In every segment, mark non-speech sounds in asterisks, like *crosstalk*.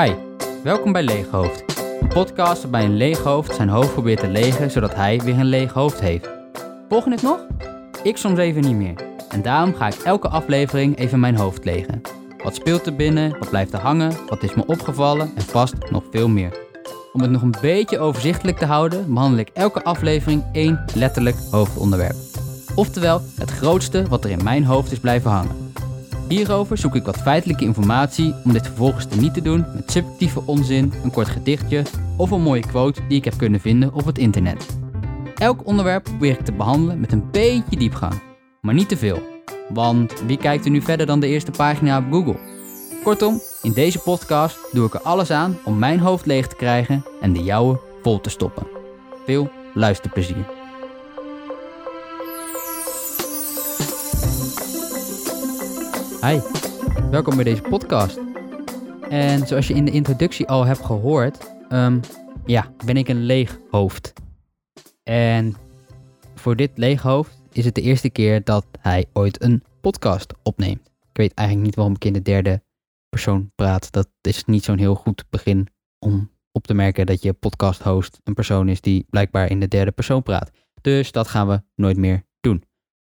Hi, welkom bij Leeghoofd. Een podcast waarbij een leeg hoofd zijn hoofd probeert te legen zodat hij weer een leeg hoofd heeft. Volg je het nog? Ik soms even niet meer. En daarom ga ik elke aflevering even mijn hoofd legen. Wat speelt er binnen? Wat blijft er hangen? Wat is me opgevallen? En vast nog veel meer. Om het nog een beetje overzichtelijk te houden, behandel ik elke aflevering één letterlijk hoofdonderwerp. Oftewel, het grootste wat er in mijn hoofd is blijven hangen. Hierover zoek ik wat feitelijke informatie om dit vervolgens te niet te doen met subjectieve onzin, een kort gedichtje of een mooie quote die ik heb kunnen vinden op het internet. Elk onderwerp probeer ik te behandelen met een beetje diepgang, maar niet te veel. Want wie kijkt er nu verder dan de eerste pagina op Google? Kortom, in deze podcast doe ik er alles aan om mijn hoofd leeg te krijgen en de jouwe vol te stoppen. Veel luisterplezier. Hi, welkom bij deze podcast. En zoals je in de introductie al hebt gehoord, um, ja, ben ik een leeg hoofd. En voor dit leeg hoofd is het de eerste keer dat hij ooit een podcast opneemt. Ik weet eigenlijk niet waarom ik in de derde persoon praat. Dat is niet zo'n heel goed begin om op te merken dat je podcast host een persoon is die blijkbaar in de derde persoon praat. Dus dat gaan we nooit meer doen.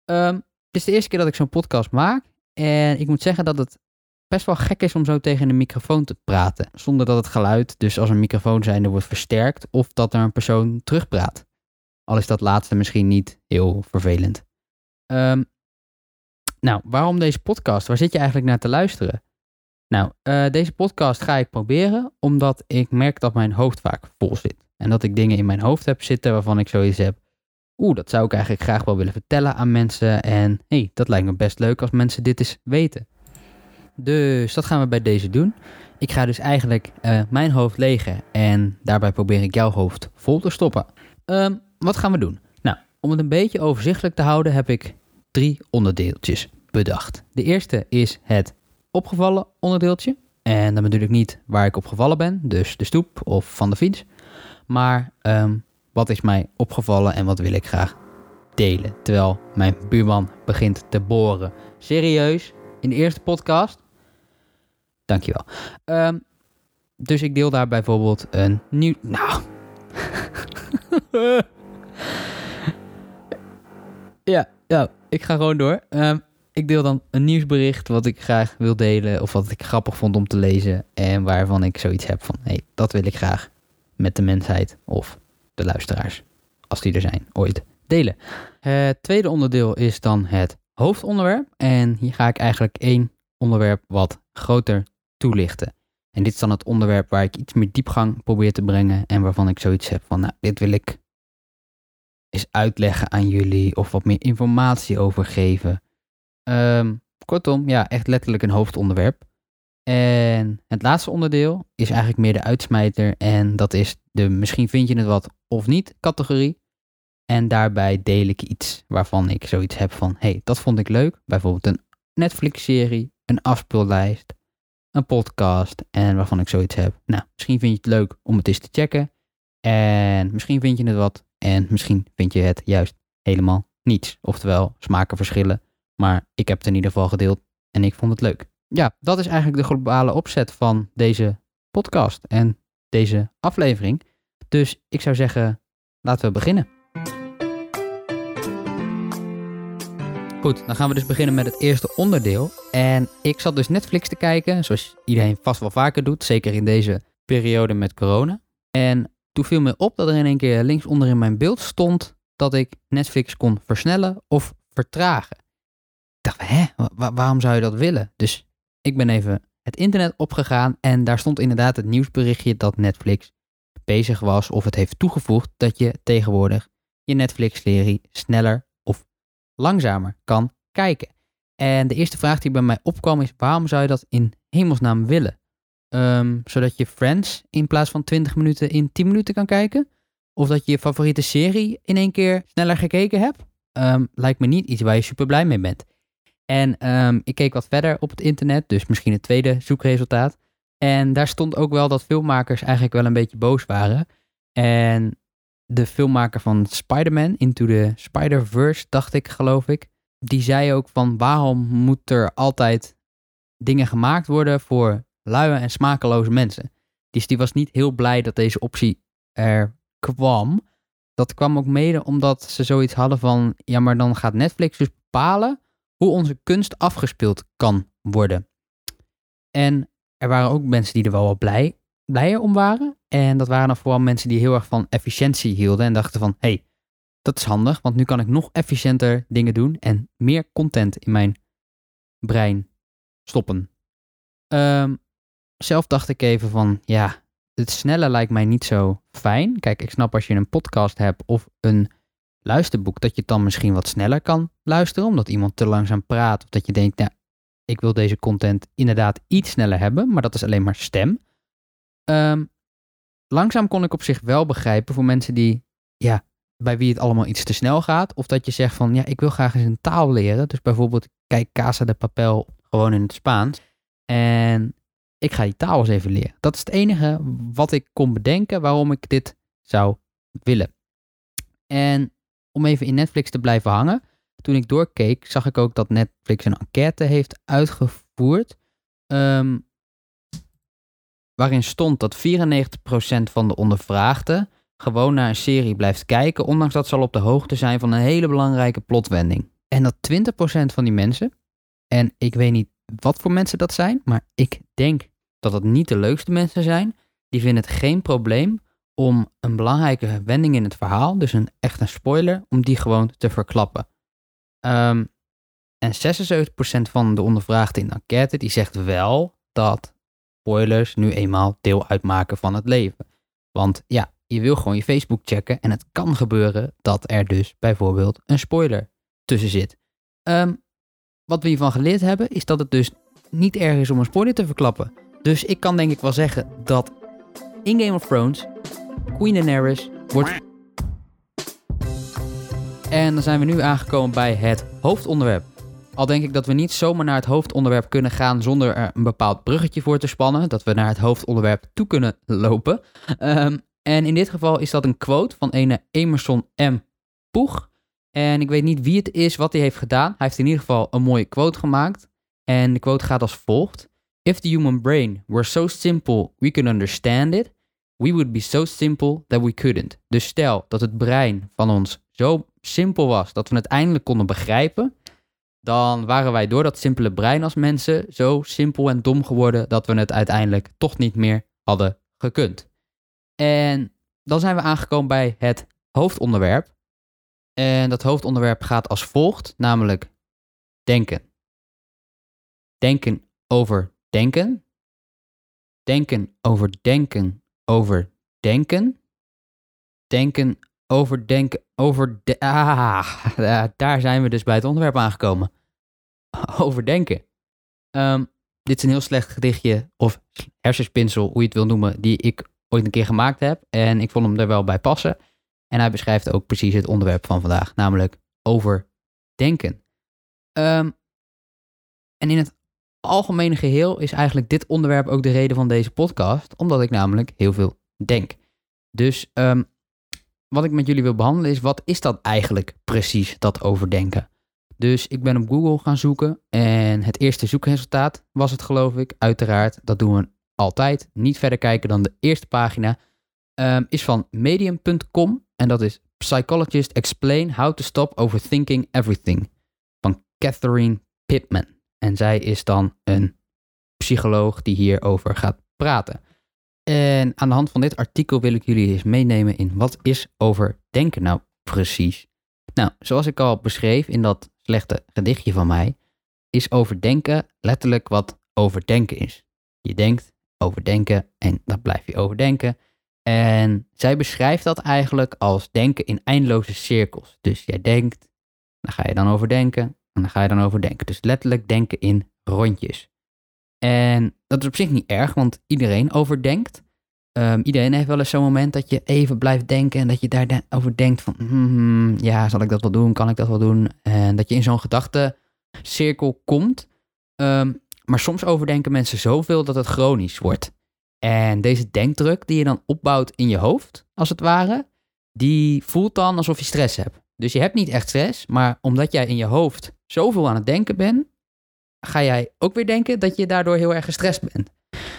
Um, het is de eerste keer dat ik zo'n podcast maak. En ik moet zeggen dat het best wel gek is om zo tegen een microfoon te praten. Zonder dat het geluid, dus als een microfoon zijnde, wordt versterkt. Of dat er een persoon terugpraat. Al is dat laatste misschien niet heel vervelend. Um, nou, waarom deze podcast? Waar zit je eigenlijk naar te luisteren? Nou, uh, deze podcast ga ik proberen omdat ik merk dat mijn hoofd vaak vol zit. En dat ik dingen in mijn hoofd heb zitten waarvan ik zoiets heb oeh, dat zou ik eigenlijk graag wel willen vertellen aan mensen. En hey, dat lijkt me best leuk als mensen dit eens weten. Dus dat gaan we bij deze doen. Ik ga dus eigenlijk uh, mijn hoofd legen en daarbij probeer ik jouw hoofd vol te stoppen. Um, wat gaan we doen? Nou, om het een beetje overzichtelijk te houden heb ik drie onderdeeltjes bedacht. De eerste is het opgevallen onderdeeltje. En dan bedoel ik niet waar ik opgevallen ben, dus de stoep of van de fiets. Maar um, wat is mij opgevallen en wat wil ik graag delen. Terwijl mijn buurman begint te boren. Serieus, in de eerste podcast? Dankjewel. Um, dus ik deel daar bijvoorbeeld een nieuw... Nou... *laughs* ja, ja, ik ga gewoon door. Um, ik deel dan een nieuwsbericht wat ik graag wil delen of wat ik grappig vond om te lezen en waarvan ik zoiets heb van, hé, hey, dat wil ik graag met de mensheid of de luisteraars, als die er zijn, ooit delen. Het tweede onderdeel is dan het hoofdonderwerp. En hier ga ik eigenlijk één onderwerp wat groter toelichten. En dit is dan het onderwerp waar ik iets meer diepgang probeer te brengen en waarvan ik zoiets heb van, nou, dit wil ik eens uitleggen aan jullie of wat meer informatie over geven. Um, kortom, ja, echt letterlijk een hoofdonderwerp. En het laatste onderdeel is eigenlijk meer de uitsmijter. En dat is de misschien vind je het wat of niet categorie. En daarbij deel ik iets waarvan ik zoiets heb van: hey, dat vond ik leuk. Bijvoorbeeld een Netflix-serie, een afspeellijst, een podcast. En waarvan ik zoiets heb. Nou, misschien vind je het leuk om het eens te checken. En misschien vind je het wat. En misschien vind je het juist helemaal niets. Oftewel, smaken verschillen. Maar ik heb het in ieder geval gedeeld en ik vond het leuk ja, dat is eigenlijk de globale opzet van deze podcast en deze aflevering. Dus ik zou zeggen, laten we beginnen. Goed, dan gaan we dus beginnen met het eerste onderdeel. En ik zat dus Netflix te kijken, zoals iedereen vast wel vaker doet, zeker in deze periode met corona. En toen viel me op dat er in één keer linksonder in mijn beeld stond dat ik Netflix kon versnellen of vertragen. Ik dacht, hè, waarom zou je dat willen? Dus ik ben even het internet opgegaan en daar stond inderdaad het nieuwsberichtje dat Netflix bezig was of het heeft toegevoegd dat je tegenwoordig je Netflix-serie sneller of langzamer kan kijken. En de eerste vraag die bij mij opkwam is: waarom zou je dat in hemelsnaam willen? Um, zodat je Friends in plaats van 20 minuten in 10 minuten kan kijken? Of dat je je favoriete serie in één keer sneller gekeken hebt? Um, lijkt me niet iets waar je super blij mee bent. En um, ik keek wat verder op het internet, dus misschien het tweede zoekresultaat. En daar stond ook wel dat filmmakers eigenlijk wel een beetje boos waren. En de filmmaker van Spider-Man, Into the Spider-Verse, dacht ik, geloof ik. Die zei ook van waarom moet er altijd dingen gemaakt worden voor luie en smakeloze mensen. Dus die was niet heel blij dat deze optie er kwam. Dat kwam ook mede omdat ze zoiets hadden van, ja, maar dan gaat Netflix dus bepalen hoe onze kunst afgespeeld kan worden. En er waren ook mensen die er wel wat blij, blijer om waren. En dat waren dan vooral mensen die heel erg van efficiëntie hielden en dachten van, hé, hey, dat is handig, want nu kan ik nog efficiënter dingen doen en meer content in mijn brein stoppen. Um, zelf dacht ik even van, ja, het snelle lijkt mij niet zo fijn. Kijk, ik snap als je een podcast hebt of een luisterboek, dat je het dan misschien wat sneller kan luisteren, omdat iemand te langzaam praat. Of dat je denkt, nou, ik wil deze content inderdaad iets sneller hebben, maar dat is alleen maar stem. Um, langzaam kon ik op zich wel begrijpen voor mensen die, ja, bij wie het allemaal iets te snel gaat. Of dat je zegt van, ja, ik wil graag eens een taal leren. Dus bijvoorbeeld, kijk Casa de Papel gewoon in het Spaans. En ik ga die taal eens even leren. Dat is het enige wat ik kon bedenken waarom ik dit zou willen. En om even in Netflix te blijven hangen. Toen ik doorkeek, zag ik ook dat Netflix een enquête heeft uitgevoerd. Um, waarin stond dat 94% van de ondervraagden gewoon naar een serie blijft kijken, ondanks dat ze al op de hoogte zijn van een hele belangrijke plotwending. En dat 20% van die mensen, en ik weet niet wat voor mensen dat zijn, maar ik denk dat het niet de leukste mensen zijn, die vinden het geen probleem om een belangrijke wending in het verhaal, dus een echt een spoiler, om die gewoon te verklappen. Um, en 76% van de ondervraagden in de enquête, die zegt wel dat spoilers nu eenmaal deel uitmaken van het leven. Want ja, je wil gewoon je Facebook checken en het kan gebeuren dat er dus bijvoorbeeld een spoiler tussen zit. Um, wat we hiervan geleerd hebben is dat het dus niet erg is om een spoiler te verklappen. Dus ik kan denk ik wel zeggen dat in Game of Thrones Queen Daenerys wordt... En dan zijn we nu aangekomen bij het hoofdonderwerp. Al denk ik dat we niet zomaar naar het hoofdonderwerp kunnen gaan zonder er een bepaald bruggetje voor te spannen. Dat we naar het hoofdonderwerp toe kunnen lopen. Um, en in dit geval is dat een quote van ene Emerson M. Poeg. En ik weet niet wie het is, wat hij heeft gedaan. Hij heeft in ieder geval een mooie quote gemaakt. En de quote gaat als volgt. If the human brain were so simple we could understand it, we would be so simple that we couldn't. Dus stel dat het brein van ons zo simpel was dat we het eindelijk konden begrijpen, dan waren wij door dat simpele brein als mensen zo simpel en dom geworden dat we het uiteindelijk toch niet meer hadden gekund. En dan zijn we aangekomen bij het hoofdonderwerp. En dat hoofdonderwerp gaat als volgt, namelijk denken. Denken over denken. Denken over denken over denken. Denken over ah, daar zijn we dus bij het onderwerp aangekomen. *laughs* Overdenken. Um, dit is een heel slecht gedichtje of hersenspinsel, hoe je het wil noemen, die ik ooit een keer gemaakt heb. En ik vond hem er wel bij passen. En hij beschrijft ook precies het onderwerp van vandaag, namelijk overdenken. Um, en in het algemene geheel is eigenlijk dit onderwerp ook de reden van deze podcast, omdat ik namelijk heel veel denk. Dus um, wat ik met jullie wil behandelen is, wat is dat eigenlijk precies, dat overdenken? Dus ik ben op Google gaan zoeken en het eerste zoekresultaat was het geloof ik, uiteraard, dat doen we altijd, niet verder kijken dan de eerste pagina, um, is van medium.com en dat is Psychologist Explain How to Stop Overthinking Everything van Catherine Pittman. En zij is dan een psycholoog die hierover gaat praten. En aan de hand van dit artikel wil ik jullie eens meenemen in wat is overdenken nou precies. Nou, zoals ik al beschreef in dat slechte gedichtje van mij, is overdenken letterlijk wat overdenken is. Je denkt, overdenken en dat blijf je overdenken. En zij beschrijft dat eigenlijk als denken in eindeloze cirkels. Dus jij denkt, dan ga je dan overdenken en dan ga je dan overdenken. Dus letterlijk denken in rondjes. En dat is op zich niet erg, want iedereen overdenkt. Um, iedereen heeft wel eens zo'n moment dat je even blijft denken en dat je daarover denkt van, hmm, ja, zal ik dat wel doen? Kan ik dat wel doen? En dat je in zo'n gedachtencirkel komt. Um, maar soms overdenken mensen zoveel dat het chronisch wordt. En deze denkdruk die je dan opbouwt in je hoofd, als het ware, die voelt dan alsof je stress hebt. Dus je hebt niet echt stress, maar omdat jij in je hoofd zoveel aan het denken bent, ga jij ook weer denken dat je daardoor heel erg gestrest bent.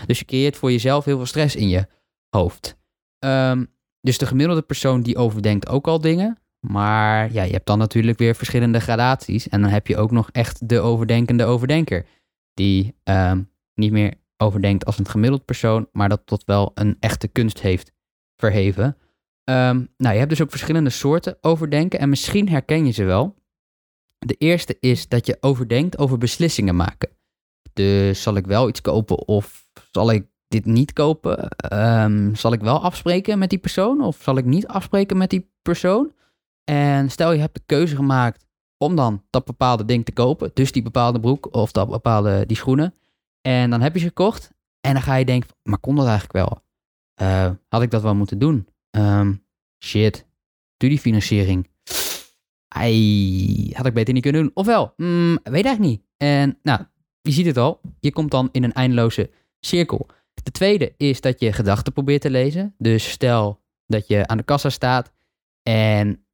Dus je creëert voor jezelf heel veel stress in je hoofd. Ehm, dus de gemiddelde persoon die overdenkt ook al dingen. Maar ja, je hebt dan natuurlijk weer verschillende gradaties. En dan heb je ook nog echt de overdenkende overdenker. Die ehm, niet meer overdenkt als een gemiddeld persoon, maar dat tot wel een echte kunst heeft verheven. Ehm, nou, je hebt dus ook verschillende soorten overdenken en misschien herken je ze wel. De eerste is dat je overdenkt over beslissingen maken. Dus zal ik wel iets kopen of zal ik dit niet kopen? Ehm, zal ik wel afspreken met die persoon of zal ik niet afspreken met die persoon? En stel je hebt de keuze gemaakt om dan dat bepaalde ding te kopen, dus die bepaalde broek of dat bepaalde die schoenen. En dan heb je ze gekocht en dan ga je denken, maar kon dat eigenlijk wel? Uh, had ik dat wel moeten doen? Um, shit, studiefinanciering. Ai, had ik beter niet kunnen doen. Ofwel, mm, weet eigenlijk niet. En nou, je ziet het al, je komt dan in een eindeloze cirkel. De tweede is dat je gedachten probeert te lezen. Dus stel dat je aan de kassa staat en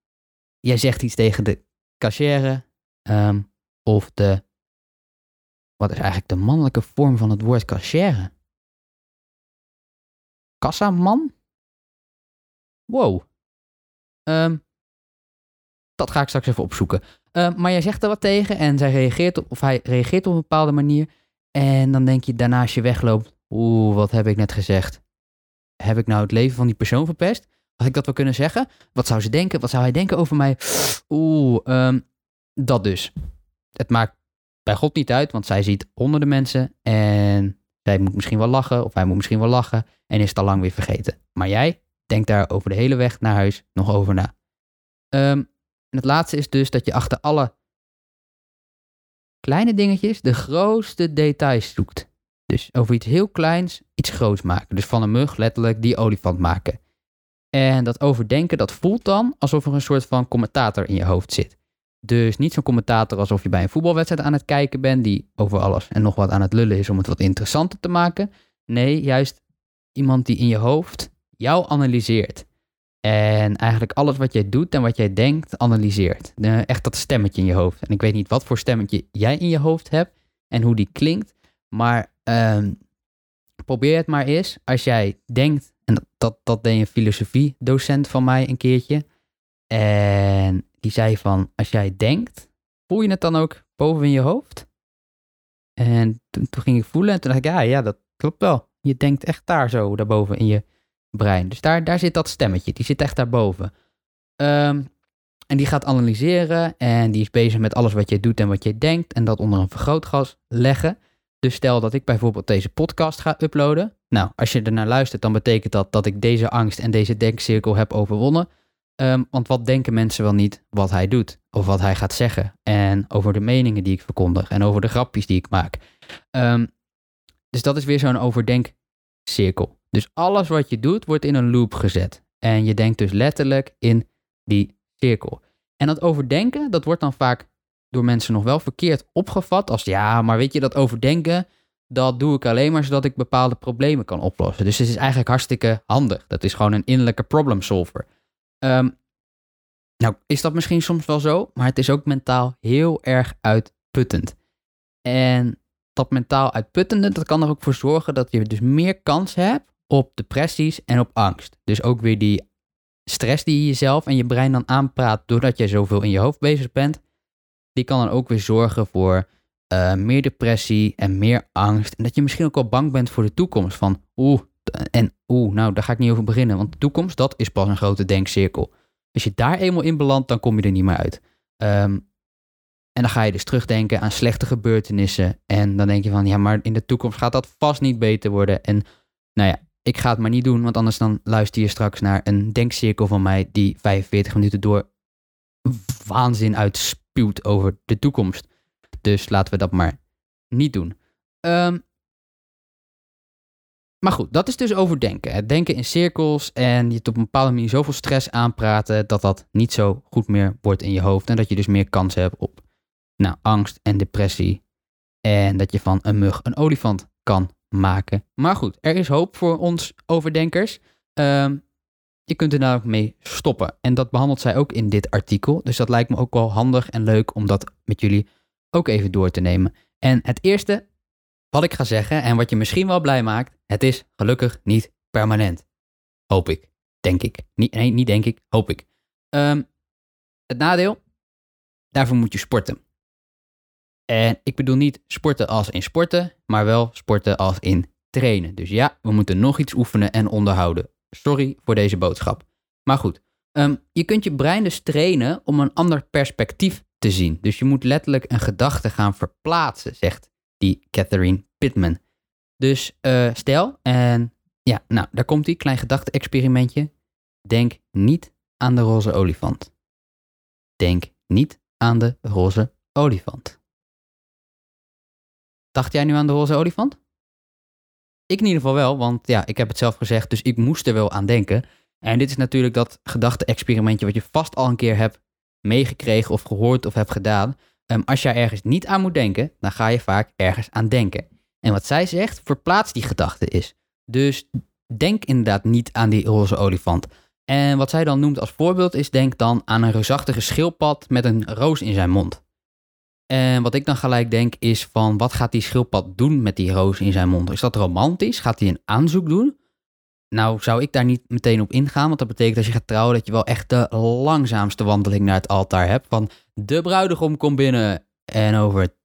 jij zegt iets tegen de cashier um, of de, wat is eigenlijk de mannelijke vorm van het woord cashier? Kassaman? Wow. Um, dat ga ik straks even opzoeken. Uh, maar jij zegt er wat tegen en zij reageert op, of hij reageert op een bepaalde manier. En dan denk je daarna als je wegloopt, oeh, wat heb ik net gezegd? Heb ik nou het leven van die persoon verpest? Had ik dat wel kunnen zeggen? Wat zou ze denken? Wat zou hij denken over mij? Oeh, um, dat dus. Het maakt bij God niet uit, want zij ziet honderden mensen en zij moet misschien wel lachen of hij moet misschien wel lachen en is het al lang weer vergeten. Maar jij denkt daar over de hele weg naar huis nog over na. Um, en het laatste is dus dat je achter alle kleine dingetjes de grootste details zoekt. Dus over iets heel kleins iets groots maken. Dus van een mug letterlijk die olifant maken. En dat overdenken, dat voelt dan alsof er een soort van commentator in je hoofd zit. Dus niet zo'n commentator alsof je bij een voetbalwedstrijd aan het kijken bent, die over alles en nog wat aan het lullen is om het wat interessanter te maken. Nee, juist iemand die in je hoofd jou analyseert. En eigenlijk alles wat jij doet en wat jij denkt, analyseert. echt dat stemmetje in je hoofd. En ik weet niet wat voor stemmetje jij in je hoofd hebt en hoe die klinkt. Maar um, probeer het maar eens. Als jij denkt, en dat, dat, dat deed een filosofie-docent van mij een keertje. En die zei van, als jij denkt, voel je het dan ook boven in je hoofd? En toen, toen ging ik voelen en toen dacht ik, ja, ja, dat klopt wel. Je denkt echt daar zo, daarboven in je brein. Dus daar, daar zit dat stemmetje, die zit echt daarboven. Um, en die gaat analyseren en die is bezig met alles wat jij doet en wat jij denkt en dat onder een vergrootglas leggen. Dus stel dat ik bijvoorbeeld deze podcast ga uploaden. Nou, als je ernaar luistert, dan betekent dat dat ik deze angst en deze denkcirkel heb overwonnen. Um, want wat denken mensen wel niet wat hij doet of wat hij gaat zeggen? En over de meningen die ik verkondig en over de grapjes die ik maak. Um, dus dat is weer zo'n overdenkcirkel. Dus alles wat je doet wordt in een loop gezet. En je denkt dus letterlijk in die cirkel. En dat overdenken, dat wordt dan vaak door mensen nog wel verkeerd opgevat als ja, maar weet je, dat overdenken, dat doe ik alleen maar zodat ik bepaalde problemen kan oplossen. Dus het is eigenlijk hartstikke handig. Dat is gewoon een innerlijke problem solver. Um, nou, is dat misschien soms wel zo, maar het is ook mentaal heel erg uitputtend. En dat mentaal uitputtende, dat kan er ook voor zorgen dat je dus meer kans hebt op depressies en op angst. Dus ook weer die stress die je jezelf en je brein dan aanpraat doordat je zoveel in je hoofd bezig bent, die kan dan ook weer zorgen voor uh, meer depressie en meer angst. En dat je misschien ook al bang bent voor de toekomst. Van oeh, en oeh, nou daar ga ik niet over beginnen. Want de toekomst, dat is pas een grote denkcirkel. Als je daar eenmaal in belandt, dan kom je er niet meer uit. Um, en dan ga je dus terugdenken aan slechte gebeurtenissen. En dan denk je van, ja, maar in de toekomst gaat dat vast niet beter worden. En nou ja, ik ga het maar niet doen, want anders dan luister je straks naar een denkcirkel van mij die 45 minuten door waanzin uitspuwt over de toekomst. Dus laten we dat maar niet doen. Um, maar goed, dat is dus overdenken. Het denken in cirkels en je op een bepaalde manier zoveel stress aanpraten dat dat niet zo goed meer wordt in je hoofd. En dat je dus meer kans hebt op nou, angst en depressie. En dat je van een mug een olifant kan maken. Maar goed, er is hoop voor ons overdenkers. Um, je kunt er nou mee stoppen. En dat behandelt zij ook in dit artikel. Dus dat lijkt me ook wel handig en leuk om dat met jullie ook even door te nemen. En het eerste wat ik ga zeggen en wat je misschien wel blij maakt, het is gelukkig niet permanent. Hoop ik. Denk ik. Nee, niet denk ik. Hoop ik. Ehm, het nadeel, daarvoor moet je sporten. En ik bedoel niet sporten als in sporten, maar wel sporten als in trainen. Dus ja, we moeten nog iets oefenen en onderhouden. Sorry voor deze boodschap. Maar goed, ehm, je kunt je brein dus trainen om een ander perspectief te zien. Dus je moet letterlijk een gedachte gaan verplaatsen, zegt die Catherine Pittman. Dus uh, stel, en ja, nou, daar komt die klein gedachte-experimentje. Denk niet aan de roze olifant. Denk niet aan de roze olifant. Dacht jij nu aan de roze olifant? Ik in ieder geval wel, want ja, ik heb het zelf gezegd, dus ik moest er wel aan denken. En dit is natuurlijk dat gedachte-experimentje wat je vast al een keer hebt meegekregen of gehoord of hebt gedaan. Um, als jij ergens niet aan moet denken, dan ga je vaak ergens aan denken. En wat zij zegt, verplaats die gedachte is. Dus denk inderdaad niet aan die roze olifant. En wat zij dan noemt als voorbeeld is, denk dan aan een reusachtige schildpad met een roos in zijn mond. En wat ik dan gelijk denk is van, wat gaat die schildpad doen met die roos in zijn mond? Is dat romantisch? Gaat hij een aanzoek doen? Nou, zou ik daar niet meteen op ingaan, want dat betekent als je gaat trouwen dat je wel echt de langzaamste wandeling naar het altaar hebt. Van de bruidegom komt binnen en over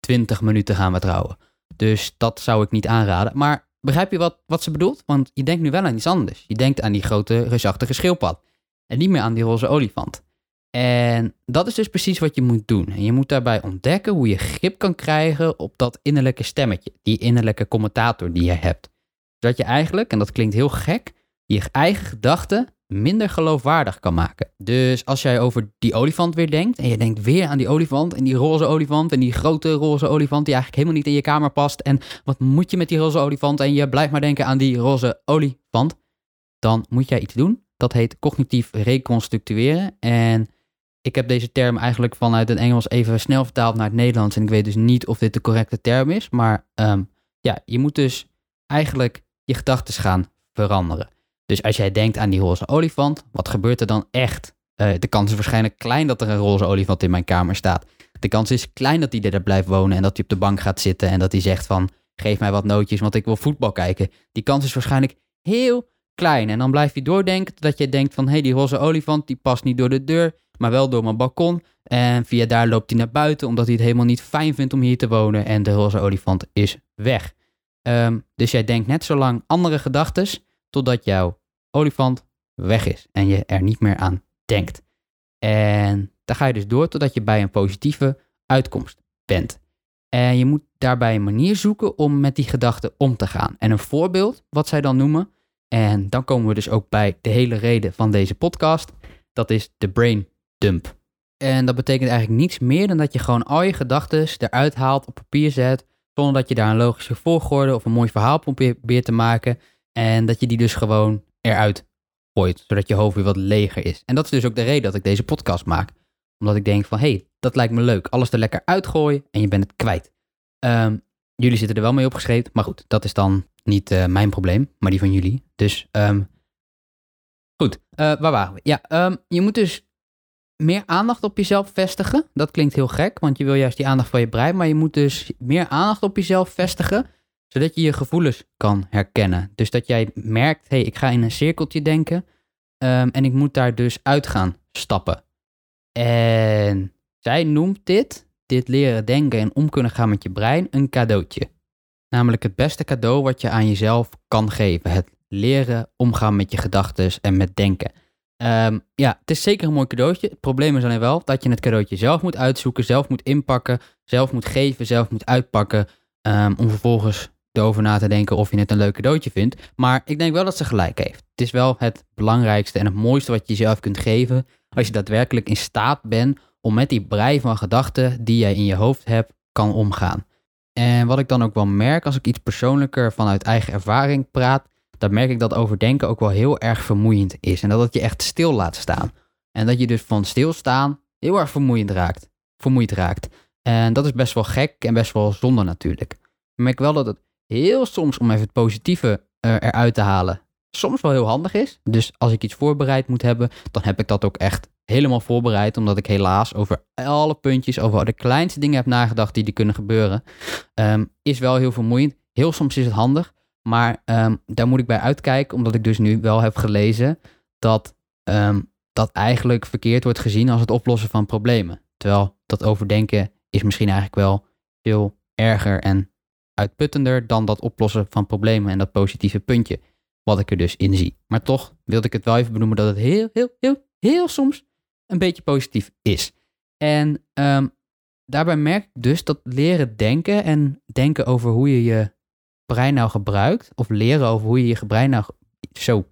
20 minuten gaan we trouwen. Dus dat zou ik niet aanraden. Maar begrijp je wat, wat ze bedoelt? Want je denkt nu wel aan iets anders. Je denkt aan die grote reusachtige schildpad. En niet meer aan die roze olifant. En dat is dus precies wat je moet doen. En je moet daarbij ontdekken hoe je grip kan krijgen op dat innerlijke stemmetje, die innerlijke commentator die je hebt. Zodat je eigenlijk, en dat klinkt heel gek, je eigen gedachten minder geloofwaardig kan maken. Dus als jij over die olifant weer denkt en je denkt weer aan die olifant en die roze olifant en die grote roze olifant die eigenlijk helemaal niet in je kamer past en wat moet je met die roze olifant en je blijft maar denken aan die roze olifant, dan moet jij iets doen. Dat heet cognitief reconstructueren en ik heb deze term eigenlijk vanuit het Engels even snel vertaald naar het Nederlands. En ik weet dus niet of dit de correcte term is. Maar ehm, ja, je moet dus eigenlijk je gedachten gaan veranderen. Dus als jij denkt aan die roze olifant, wat gebeurt er dan echt? Uh, de kans is waarschijnlijk klein dat er een roze olifant in mijn kamer staat. De kans is klein dat hij er blijft wonen en dat hij op de bank gaat zitten en dat hij zegt van geef mij wat nootjes, want ik wil voetbal kijken. Die kans is waarschijnlijk heel klein. En dan blijf je doordenken dat je denkt van hé, hey, die roze olifant die past niet door de deur maar wel door mijn balkon. En via daar loopt hij naar buiten, omdat hij het helemaal niet fijn vindt om hier te wonen. En de roze olifant is weg. Um, dus jij denkt net zo lang andere gedachten, totdat jouw olifant weg is en je er niet meer aan denkt. En dan ga je dus door totdat je bij een positieve uitkomst bent. En je moet daarbij een manier zoeken om met die gedachten om te gaan. En een voorbeeld, wat zij dan noemen, en dan komen we dus ook bij de hele reden van deze podcast, dat is de brain dump. En dat betekent eigenlijk niets meer dan dat je gewoon al je gedachten eruit haalt, op papier zet, zonder dat je daar een logische volgorde of een mooi verhaal probeert te maken. En dat je die dus gewoon eruit gooit, zodat je hoofd weer wat leger is. En dat is dus ook de reden dat ik deze podcast maak. Omdat ik denk van, hé, hey, dat lijkt me leuk. Alles er lekker uitgooien en je bent het kwijt. Ehm, jullie zitten er wel mee opgeschreven, maar goed, dat is dan niet uh, mijn probleem, maar die van jullie. Dus, um, goed, uh, waar waren we? Ja, um, je moet dus meer aandacht op jezelf vestigen. Dat klinkt heel gek, want je wil juist die aandacht van je brein. Maar je moet dus meer aandacht op jezelf vestigen, zodat je je gevoelens kan herkennen. Dus dat jij merkt, hey, ik ga in een cirkeltje denken um, en ik moet daar dus uit gaan stappen. En zij noemt dit, dit leren denken en om kunnen gaan met je brein, een cadeautje. Namelijk het beste cadeau wat je aan jezelf kan geven. Het leren omgaan met je gedachten en met denken. Um, ja, het is zeker een mooi cadeautje. Het probleem is alleen wel dat je het cadeautje zelf moet uitzoeken, zelf moet inpakken, zelf moet geven, zelf moet uitpakken. Um, om vervolgens erover na te denken of je het een leuk cadeautje vindt. Maar ik denk wel dat ze gelijk heeft. Het is wel het belangrijkste en het mooiste wat je jezelf kunt geven. Als je daadwerkelijk in staat bent om met die brei van gedachten die jij in je hoofd hebt, kan omgaan. En wat ik dan ook wel merk als ik iets persoonlijker vanuit eigen ervaring praat, dan merk ik dat overdenken ook wel heel erg vermoeiend is. En dat het je echt stil laat staan. En dat je dus van stilstaan heel erg vermoeiend raakt. Vermoeid raakt. En dat is best wel gek en best wel zonde natuurlijk. Ik merk wel dat het heel soms, om even het positieve uh, eruit te halen, soms wel heel handig is. Dus als ik iets voorbereid moet hebben, dan heb ik dat ook echt helemaal voorbereid. Omdat ik helaas over alle puntjes, over de kleinste dingen heb nagedacht die er kunnen gebeuren. Ehm, is wel heel vermoeiend. Heel soms is het handig. Maar ehm, daar moet ik bij uitkijken, omdat ik dus nu wel heb gelezen dat ehm, dat eigenlijk verkeerd wordt gezien als het oplossen van problemen. Terwijl dat overdenken is misschien eigenlijk wel veel erger en uitputtender dan dat oplossen van problemen en dat positieve puntje, wat ik er dus in zie. Maar toch wilde ik het wel even benoemen dat het heel, heel, heel, heel soms een beetje positief is. En ehm, daarbij merk ik dus dat leren denken en denken over hoe je je brein nou gebruikt, of leren over hoe je je brein nou. Zo,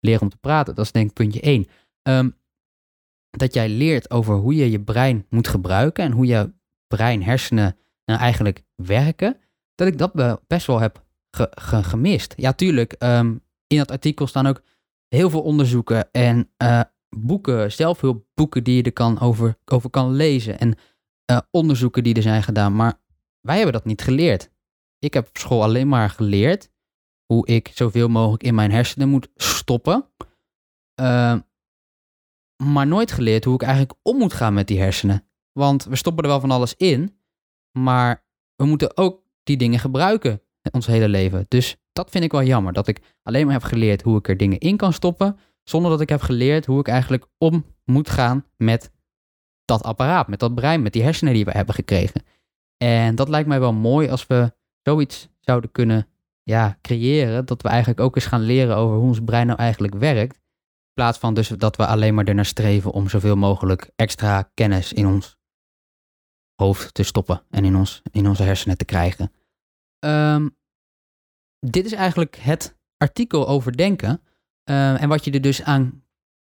leren om te praten, dat is denk ik puntje 1. Ehm, dat jij leert over hoe je je brein moet gebruiken en hoe je brein, hersenen nou eigenlijk werken, dat ik dat best wel heb gemist. Ja, tuurlijk, um, in dat artikel staan ook heel veel onderzoeken en uh, boeken, zelfhulpboeken die je er kan over, over kan lezen en uh, onderzoeken die er zijn gedaan. Maar wij hebben dat niet geleerd. Ik heb op school alleen maar geleerd hoe ik zoveel mogelijk in mijn hersenen moet stoppen. Uh, maar nooit geleerd hoe ik eigenlijk om moet gaan met die hersenen. Want we stoppen er wel van alles in, maar we moeten ook die dingen gebruiken ons hele leven. Dus dat vind ik wel jammer, dat ik alleen maar heb geleerd hoe ik er dingen in kan stoppen, zonder dat ik heb geleerd hoe ik eigenlijk om moet gaan met dat apparaat, met dat brein, met die hersenen die we hebben gekregen. En dat lijkt mij wel mooi als we zoiets zouden kunnen ja, creëren, dat we eigenlijk ook eens gaan leren over hoe ons brein nou eigenlijk werkt plaats van dus dat we alleen maar ernaar streven om zoveel mogelijk extra kennis in ons hoofd te stoppen en in, ons, in onze hersenen te krijgen. Ehm, dit is eigenlijk het artikel over denken uh, en wat je er dus aan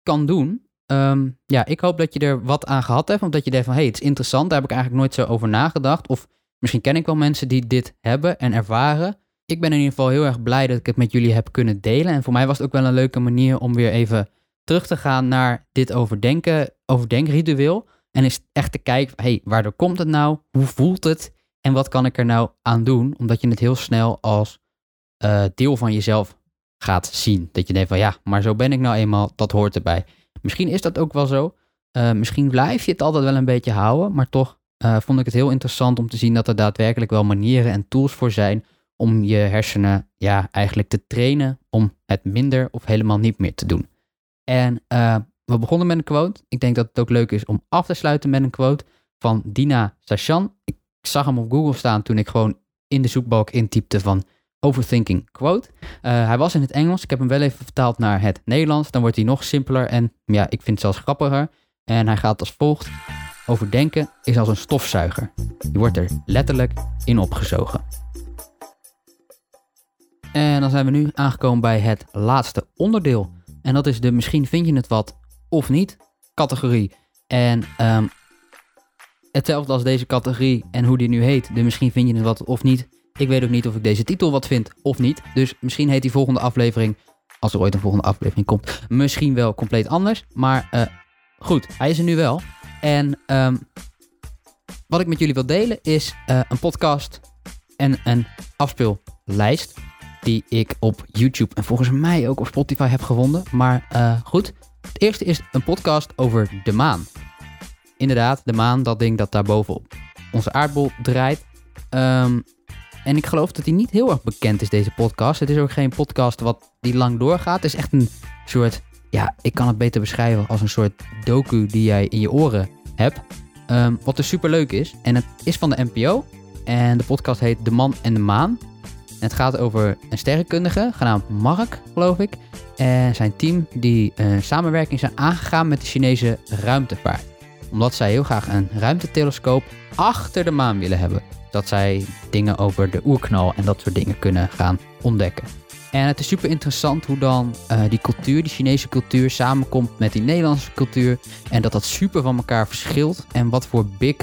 kan doen. Um, ja, ik hoop dat je er wat aan gehad hebt, omdat je denkt van hé, hey, het is interessant, daar heb ik eigenlijk nooit zo over nagedacht. Of misschien ken ik wel mensen die dit hebben en ervaren ik ben in ieder geval heel erg blij dat ik het met jullie heb kunnen delen. En voor mij was het ook wel een leuke manier om weer even terug te gaan naar dit overdenken, overdenkritueel. En eens echt te kijken, hey, waardoor komt het nou? Hoe voelt het? En wat kan ik er nou aan doen? Omdat je het heel snel als uh, deel van jezelf gaat zien. Dat je denkt van ja, maar zo ben ik nou eenmaal, dat hoort erbij. Misschien is dat ook wel zo. Uh, misschien blijf je het altijd wel een beetje houden, maar toch uh, vond ik het heel interessant om te zien dat er daadwerkelijk wel manieren en tools voor zijn om je hersenen ja, eigenlijk te trainen om het minder of helemaal niet meer te doen. En uh, we begonnen met een quote. Ik denk dat het ook leuk is om af te sluiten met een quote van Dina Sachan. Ik zag hem op Google staan toen ik gewoon in de zoekbalk intypte van overthinking quote. Uh, hij was in het Engels. Ik heb hem wel even vertaald naar het Nederlands. Dan wordt hij nog simpeler en ja, ik vind het zelfs grappiger. En hij gaat als volgt. Overdenken is als een stofzuiger. Je wordt er letterlijk in opgezogen. En dan zijn we nu aangekomen bij het laatste onderdeel. En dat is de misschien vind je het wat of niet categorie. En um, hetzelfde als deze categorie en hoe die nu heet, de misschien vind je het wat of niet. Ik weet ook niet of ik deze titel wat vind of niet. Dus misschien heet die volgende aflevering, als er ooit een volgende aflevering komt, misschien wel compleet anders. Maar uh, goed, hij is er nu wel. En um, wat ik met jullie wil delen is uh, een podcast en een afspeellijst die ik op YouTube en volgens mij ook op Spotify heb gevonden. Maar uh, goed, het eerste is een podcast over de maan. Inderdaad, de maan, dat ding dat daar bovenop onze aardbol draait. Um, en ik geloof dat die niet heel erg bekend is, deze podcast. Het is ook geen podcast wat die lang doorgaat. Het is echt een soort, ja, ik kan het beter beschrijven als een soort docu die jij in je oren hebt. Um, wat dus super leuk is. En het is van de NPO. En de podcast heet De Man en de Maan het gaat over een sterrenkundige, genaamd Mark, geloof ik. En zijn team die een eh, samenwerking zijn aangegaan met de Chinese ruimtevaart. Omdat zij heel graag een ruimtetelescoop achter de maan willen hebben. Dat zij dingen over de oerknal en dat soort dingen kunnen gaan ontdekken. En het is super interessant hoe dan uh, die cultuur, die Chinese cultuur, samenkomt met die Nederlandse cultuur. En dat dat super van elkaar verschilt. En wat voor big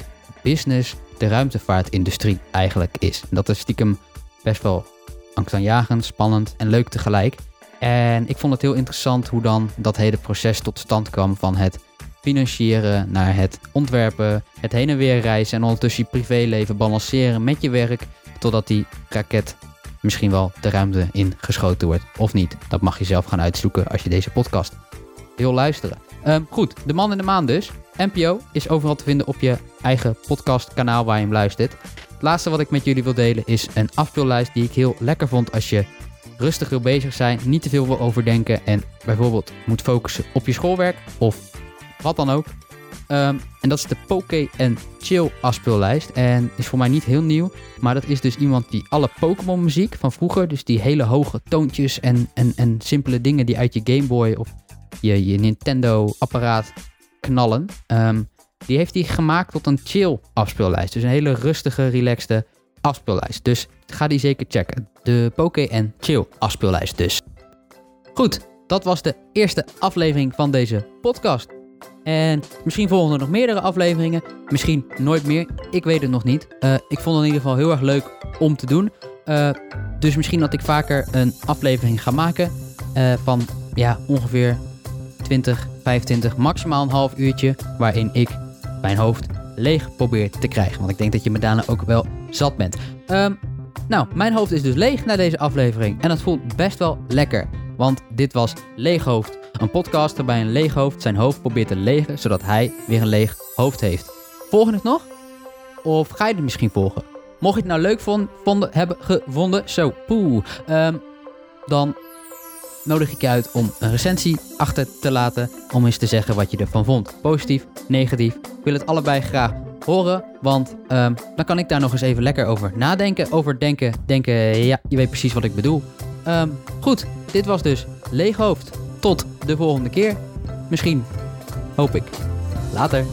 business de ruimtevaartindustrie eigenlijk is. En dat is stiekem best wel angstaanjagend, spannend en leuk tegelijk. En ik vond het heel interessant hoe dan dat hele proces tot stand kwam van het financieren naar het ontwerpen, het heen en weer reizen en ondertussen je privéleven balanceren met je werk, totdat die raket misschien wel de ruimte in geschoten wordt of niet. Dat mag je zelf gaan uitzoeken als je deze podcast wil luisteren. Ehm, goed, De Man in de Maan dus. NPO is overal te vinden op je eigen podcastkanaal waar je hem luistert. Het laatste wat ik met jullie wil delen is een afspeellijst die ik heel lekker vond als je rustig wil bezig zijn, niet te veel wil overdenken en bijvoorbeeld moet focussen op je schoolwerk of wat dan ook. Ehm, en dat is de Poké en Chill afspeellijst. En is voor mij niet heel nieuw. Maar dat is dus iemand die alle Pokémon muziek van vroeger. Dus die hele hoge toontjes en, en, en simpele dingen die uit je Game Boy of je, je Nintendo apparaat knallen. ehm, die heeft hij gemaakt tot een chill afspeellijst. Dus een hele rustige, relaxte afspeellijst. Dus ga die zeker checken. De Poké en Chill afspeellijst dus. Goed, dat was de eerste aflevering van deze podcast. En misschien volgen er nog meerdere afleveringen. Misschien nooit meer. Ik weet het nog niet. Eh, ik vond het in ieder geval heel erg leuk om te doen. Eh, dus misschien dat ik vaker een aflevering ga maken. eh, van ja, ongeveer 20, 25, maximaal een half uurtje. Waarin ik mijn hoofd leeg probeer te krijgen. Want ik denk dat je me daarna ook wel zat bent. Ehm, nou, mijn hoofd is dus leeg na deze aflevering. En dat voelt best wel lekker. Want dit was Leeghoofd. Een podcast waarbij een leeghoofd zijn hoofd probeert te legen. Zodat hij weer een leeg hoofd heeft. Volg het nog? Of ga je het misschien volgen? Mocht je het nou leuk vond, vonden, hebben gevonden, zo, poeh, ehm, dan nodig ik je uit om een recensie achter te laten. Om eens te zeggen wat je ervan vond. Positief, negatief. Ik wil het allebei graag horen. Want ehm, dan kan ik daar nog eens even lekker over nadenken. Over denken, denken, ja, je weet precies wat ik bedoel. Ehm, goed, dit was dus Leeg Hoofd. Tot de volgende keer. Misschien. Hoop ik. Later.